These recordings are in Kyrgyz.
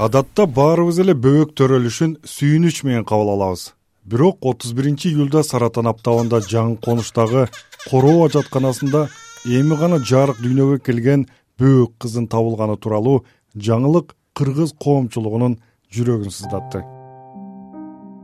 адатта баарыбыз эле бөбөк төрөлүшүн сүйүнүч менен кабыл алабыз. Бирок отуз биринчи июлда саратан аптабында жаңы конуштагы короо ажатканасында эми гана жарык дүйнөгө келген бөбөк кыздын табылганы тууралуу жаңылык кыргыз коомчулугунун жүрөгүн сыздатты.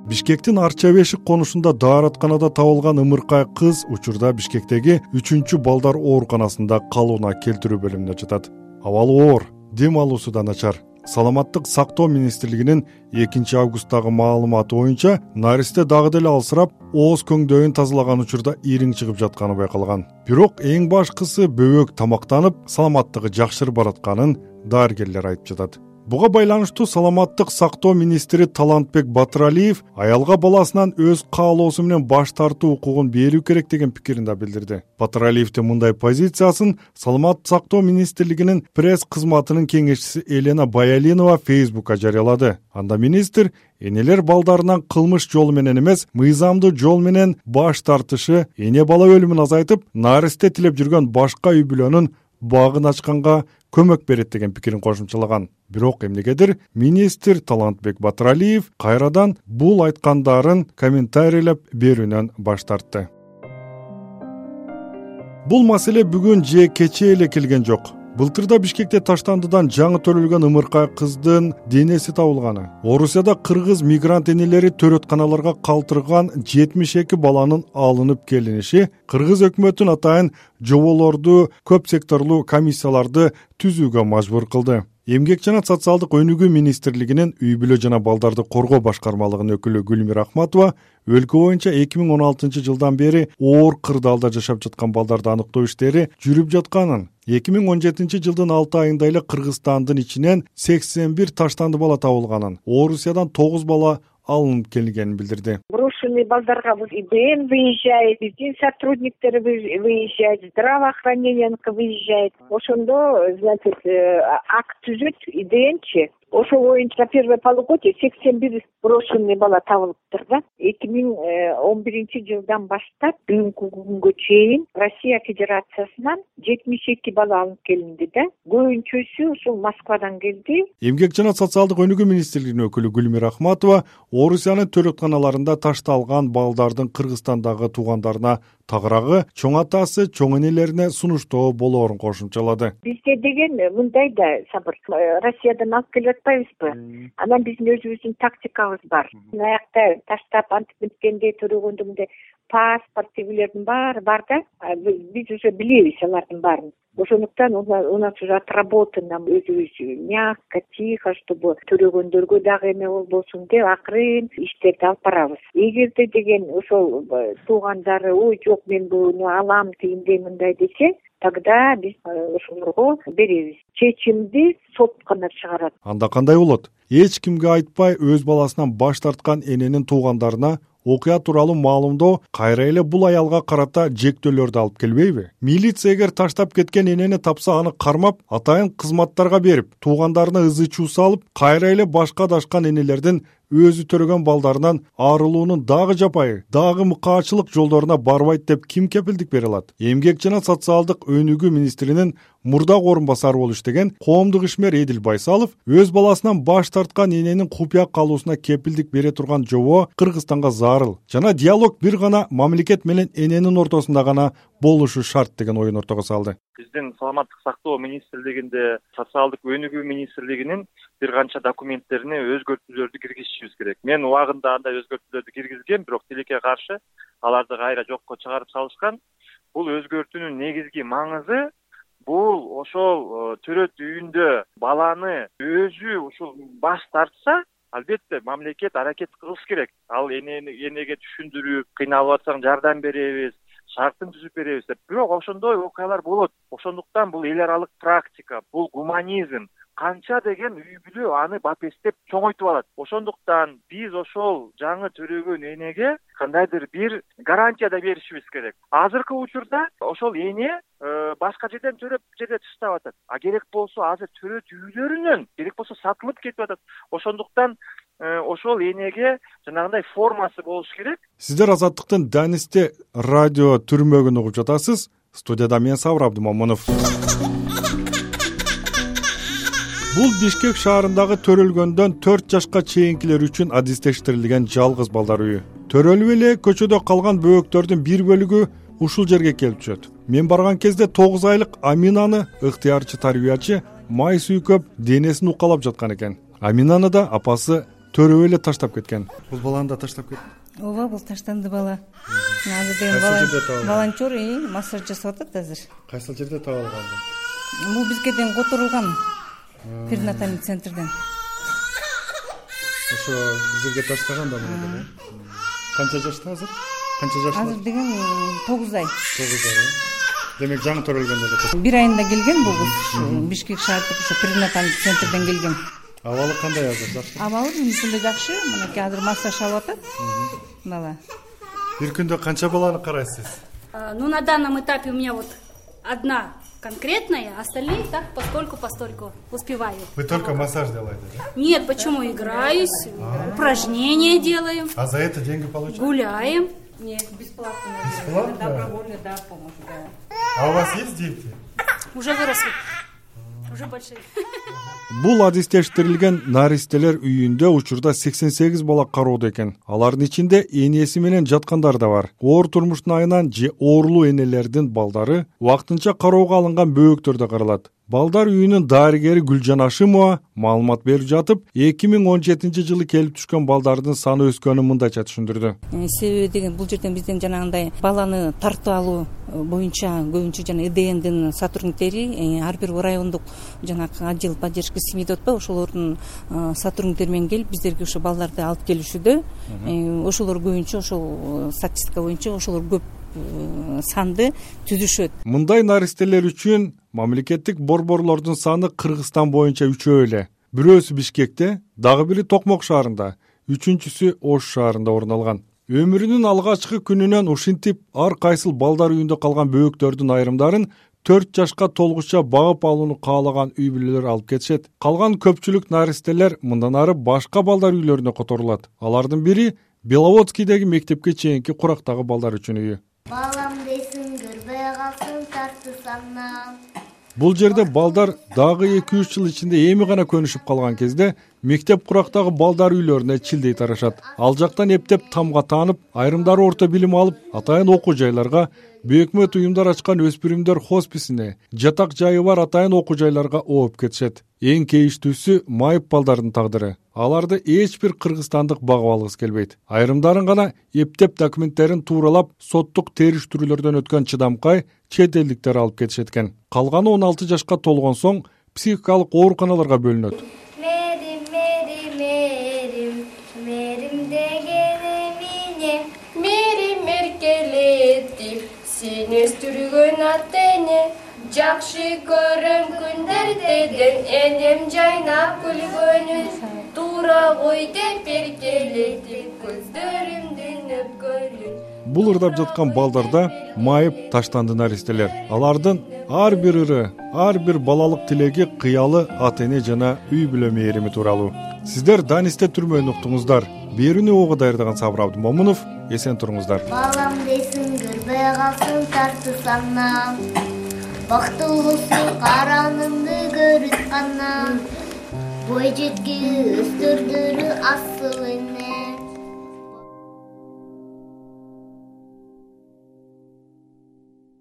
Бишкектин арча бешик конушунда дааратканада табылган ымыркай кыз учурда бишкектеги үчүнчү балдар ооруканасында калууна келтирүү бөлүмүндө жатат. Абалы оор дем алуусу да начар саламаттык сактоо министрлигинин экинчи августтагы маалыматы боюнча наристе дагы деле алсырап ооз көңдөйүн тазалаган учурда ириң чыгып жатканы байкалган. Бирок эң башкысы бөбөк тамактанып саламаттыгы жакшырып баратканын дарыгерлер айтып жатат буга байланыштуу саламаттык сактоо министри талантбек батыралиев аялга баласынан өз каалоосу менен баш тартуу укугун берүү керек деген пикирин да билдирди. Батыралиевдин мындай позициясын саламаттык сактоо министрлигинин пресс кызматынын кеңешчиси елена баялинова фейсбукка жарыялады. Анда министр энелер балдарынан кылмыш жолу менен эмес мыйзамдуу жол менен баш тартышы эне бала өлүмүн азайтып наристе тилеп жүргөн башка үй бүлөнүн багын ачканга көмөк берет деген пикирин кошумчалаган. Бирок эмнегедир министр талантбек батыралиев кайрадан бул айткандарын комментарийлеп берүүнөн баш тартты. Бул маселе бүгүн же кечээ эле келген жок былтырда бишкекте таштандыдан жаңы төрөлгөн ымыркай кыздын денеси табылганы. Орусияда кыргыз мигрант энелери төрөтканаларга калтырган жетимиш эки баланын алынып келиниши кыргыз өкмөтүн атайын жоболорду көп секторлуу комиссияларды түзүүгө мажбур кылды. Эмгек жана социалдык өнүгүү министрлигинин үй бүлө жана балдарды коргоо башкармалыгынын өкүлү гүлмира акматова өлкө боюнча эки миң он алтынчы жылдан бери оор кырдаалда жашап жаткан балдарды аныктоо иштери жүрүп жатканын эки миң он жетинчи жылдын алты айында эле кыргызстандын ичинен сексен бир таштанды бала табылганын орусиядан тогуз бала алынып келгенин билдирди. Брошенный балдарга идн выезжает биздин сотрудниктер выезжает здравоохранение выезжает. Ошондо значит э, акт түзөт иднчи ошол боюнча первое полугодие сексен бир брошенный бала табылыптыр да. Эки миң э, он биринчи жылдан баштап бүгүнкү күнгө чейин россия федерациясынан жетимиш эки бала алынып келинди да. Көбүнчөсү ушул москвадан келди. Эмгек жана социалдык өнүгүү министрлигинин өкүлү гүлмира акматова орусиянын төрөтканаларында ташталган балдардын кыргызстандагы туугандарына тагыраагы чоң атасы чоң энелерине сунуштоо болоорун кошумчалады. Бизде деген мындай да сабыр. Россиядан алып келип атпайбызбы анан биздин өзүбүздүн тактикабыз бар. Аякта таштап антип мынткенде төрөгөндө мындай паспорт тигилердин баары бар да. Биз уже билебиз алардын баарын. Ошондуктан у нас уже отработано. Өзүбүз мягко тихо чтобы төрөгөндөргө дагы эме болбосун деп акырын иштерди алып барабыз. Эгерде деген ошол э, туугандары ой жок мен буну алам тигиндей мындай десе тогда биз э, ошолорго беребиз. Чечимди сот гана чыгарат. Анда кандай болот? Эч кимге айтпай өз баласынан баш тарткан эненин туугандарына окуя тууралуу маалымдоо кайра эле бул аялга карата жектөөлөрдү алып келбейби. Милиция эгер таштап кеткен энени тапса аны кармап атайын кызматтарга берип туугандарына ызы чуу салып кайра эле башка адашкан энелердин өзү төрөгөн балдарынан арылуунун дагы жапайы дагы мыкаачылык жолдоруна барбайт деп ким кепилдик бере алат? Эмгек жана социалдык өнүгүү министринин мурдагы орун басары болуп иштеген коомдук ишмер эдил байсалов өз баласынан баш тарткан эненин купуя калуусуна кепилдик бере турган жобо кыргызстанга зарыл жана диалог бир гана мамлекет менен эненин ортосунда гана болушу шарт деген оюн ортого салды. Биздин саламаттык сактоо министрлигинде социалдык өнүгүү министрлигинин бир канча документтерине өзгөртүүлөрдү киргизишибиз керек. Мен убагында андай өзгөртүүлөрдү киргизгем бирок тилекке каршы аларды кайра жокко чыгарып салышкан. Бул өзгөртүүнүн негизги маңызы бул ошол э, төрөт үйүндө баланы өзү ушул баш тартса албетте мамлекет аракет кылыш керек. Ал энеге түшүндүрүп кыйналып атсаң жардам беребиз шартын түзүп беребиз деп. Бирок ошондой окуялар болот. Ошондуктан бул эл аралык практика бул гуманизм канча деген үй бүлө аны бапестеп чоңойтуп алат. Ошондуктан биз ошол жаңы төрөгөн энеге кандайдыр бир гарантия да беришибиз керек. Азыркы учурда ошол эне э, башка жерден төрөп жерде таштап атат. А керек болсо азыр төрөт үйлөрүнөн керек болсо сатылып кетип атат. Ошондуктан ошол энеге жанагындай формасы болуш керек. Сиздер азаттыктын данисте радио түрмөгүн угуп жатасыз. Студияда мен сабыр абдымомунов бул бишкек шаарындагы төрөлгөндөн төрт жашка чейинкилер үчүн адистештирилген жалгыз балдар үйү. Төрөлүп эле көчөдө калган бөбөктөрдүн бир бөлүгү ушул жерге келип түшөт. Мен барган кезде тогуз айлык аминаны ыктыярчы тарбиячы май сүйкөп денесин укалап жаткан экен. Аминаны да апасы төрөп эле таштап кеткен? Бул баланы да таштап кетти ооба бул таштанды бала. Азыр деген жерде волонтер массаж жасап атат азыр. Кайсыл жерде таап алган бул бизге деген которулган. Перинатальный центрден. Ошо бизерге таштаган да э канча жашта азыр? Канча жашта? Азыр деген тогуз ай. Тогуз ай э? Демек жаңы төрөлгөн эле бир айында келген бул кыз. Бишкек шаардык ошо перинатальный центрден келген абалы кандай азыр? Жакшыбы абалы эле жакшы. Мынакей азыр массаж алып атат. Бала. Бир күндө канча баланы карайсыз? Ну на данном этапе у меня вот одна конкретная остальные так постольку постольку успеваю вы только массаж делаете да? Нет почему? Играюсь упражнения делаем а за это деньги получаете? Гуляем. Нет бесплатно. Бесплатно? добровольно да помощь да. А у вас есть дети? Уже выросли. Уже большие бул адистештирилген наристелер үйүндө учурда сексен сегиз бала кароодо экен. Алардын ичинде энеси менен жаткандар да бар. Оор турмуштун айынан же оорулуу энелердин балдары убактынча кароого алынган бөбөктөр да каралат балдар үйүнүн дарыгери гүлжан ашимова маалымат берип жатып эки миң он жетинчи жылы келип түшкөн балдардын саны өскөнүн мындайча түшүндүрдү. Э, себеби деген бул жерден бизден жанагындай баланы тартып алуу э, боюнча көбүнчө жана идндин сотрудниктери э, ар бир райондук жанагы отдел поддержки семьи деп атпайбы ошолордун сотрудниктери менен келип бизерге ошо балдарды алып келишүүдө ошолор көбүнчө ошол статистика боюнча ошолор көп санды түзүшөт. Мындай наристелер үчүн мамлекеттик борборлордун саны кыргызстан боюнча үчөө эле. Бирөөсү бишкекте дагы бири токмок шаарында үчүнчүсү ош шаарында орун алган. Өмүрүнүн алгачкы күнүнөн ушинтип ар кайсыл балдар үйүндө калган бөбөктөрдүн айрымдарын төрт жашка толгуча багып алууну каалаган үй бүлөлөр алып кетишет. Калган көпчүлүк наристелер мындан ары башка балдар үйлөрүнө которулат. Алардын бири беловодскийдеги мектепке чейинки курактагы балдар үчүн үйү. Балам дейсиң көрбөй калсын тартысаңан бул жерде балдар дагы эки үч жыл ичинде эми гана көнүшүп калган кезде мектеп курактагы балдар үйлөрүнө чилдей тарашат. Ал жактан эптеп тамга таанып айрымдары орто билим алып атайын окуу жайларга бейөкмөт уюмдар ачкан өспүрүмдөр хосписине жатак жайы бар атайын окуу жайларга ооп кетишет. Эң кейиштүүсү майып балдардын тагдыры аларды эч бир кыргызстандык багып алгысы келбейт. Айрымдарын гана эптеп документтерин тууралап соттук териштирүүлөрдөн өткөн чыдамкай чет элдиктер алып кетишет экен. Калганы он алты жашка толгон соң психикалык ооруканаларга бөлүнөт. Мээрим мээрим мээрим мээрим дегени эмне мээрим эркелетип сени өстүргөн ата эне жакшы көрөм күндөрдөн энем жайнап күлгөнүн туура кой деп эркелетип көздөрүмдүн өпкөнүн бул ырдап жаткан балдарда майып таштанды наристелер алардын ар бир ыры ар бир балалык тилеги кыялы ата эне жана үй бүлө мээрими тууралуу. Сиздер данисте түрмөнү уктуңуздар. Берүүнү угу даярдаган сабыр абдымомунов эсен туруңуздар. Балам дейсиң көрбөй калсын тартысаңан бактылуусу караныңды көрүп канан бой жеткиз өстөрдүрү асыл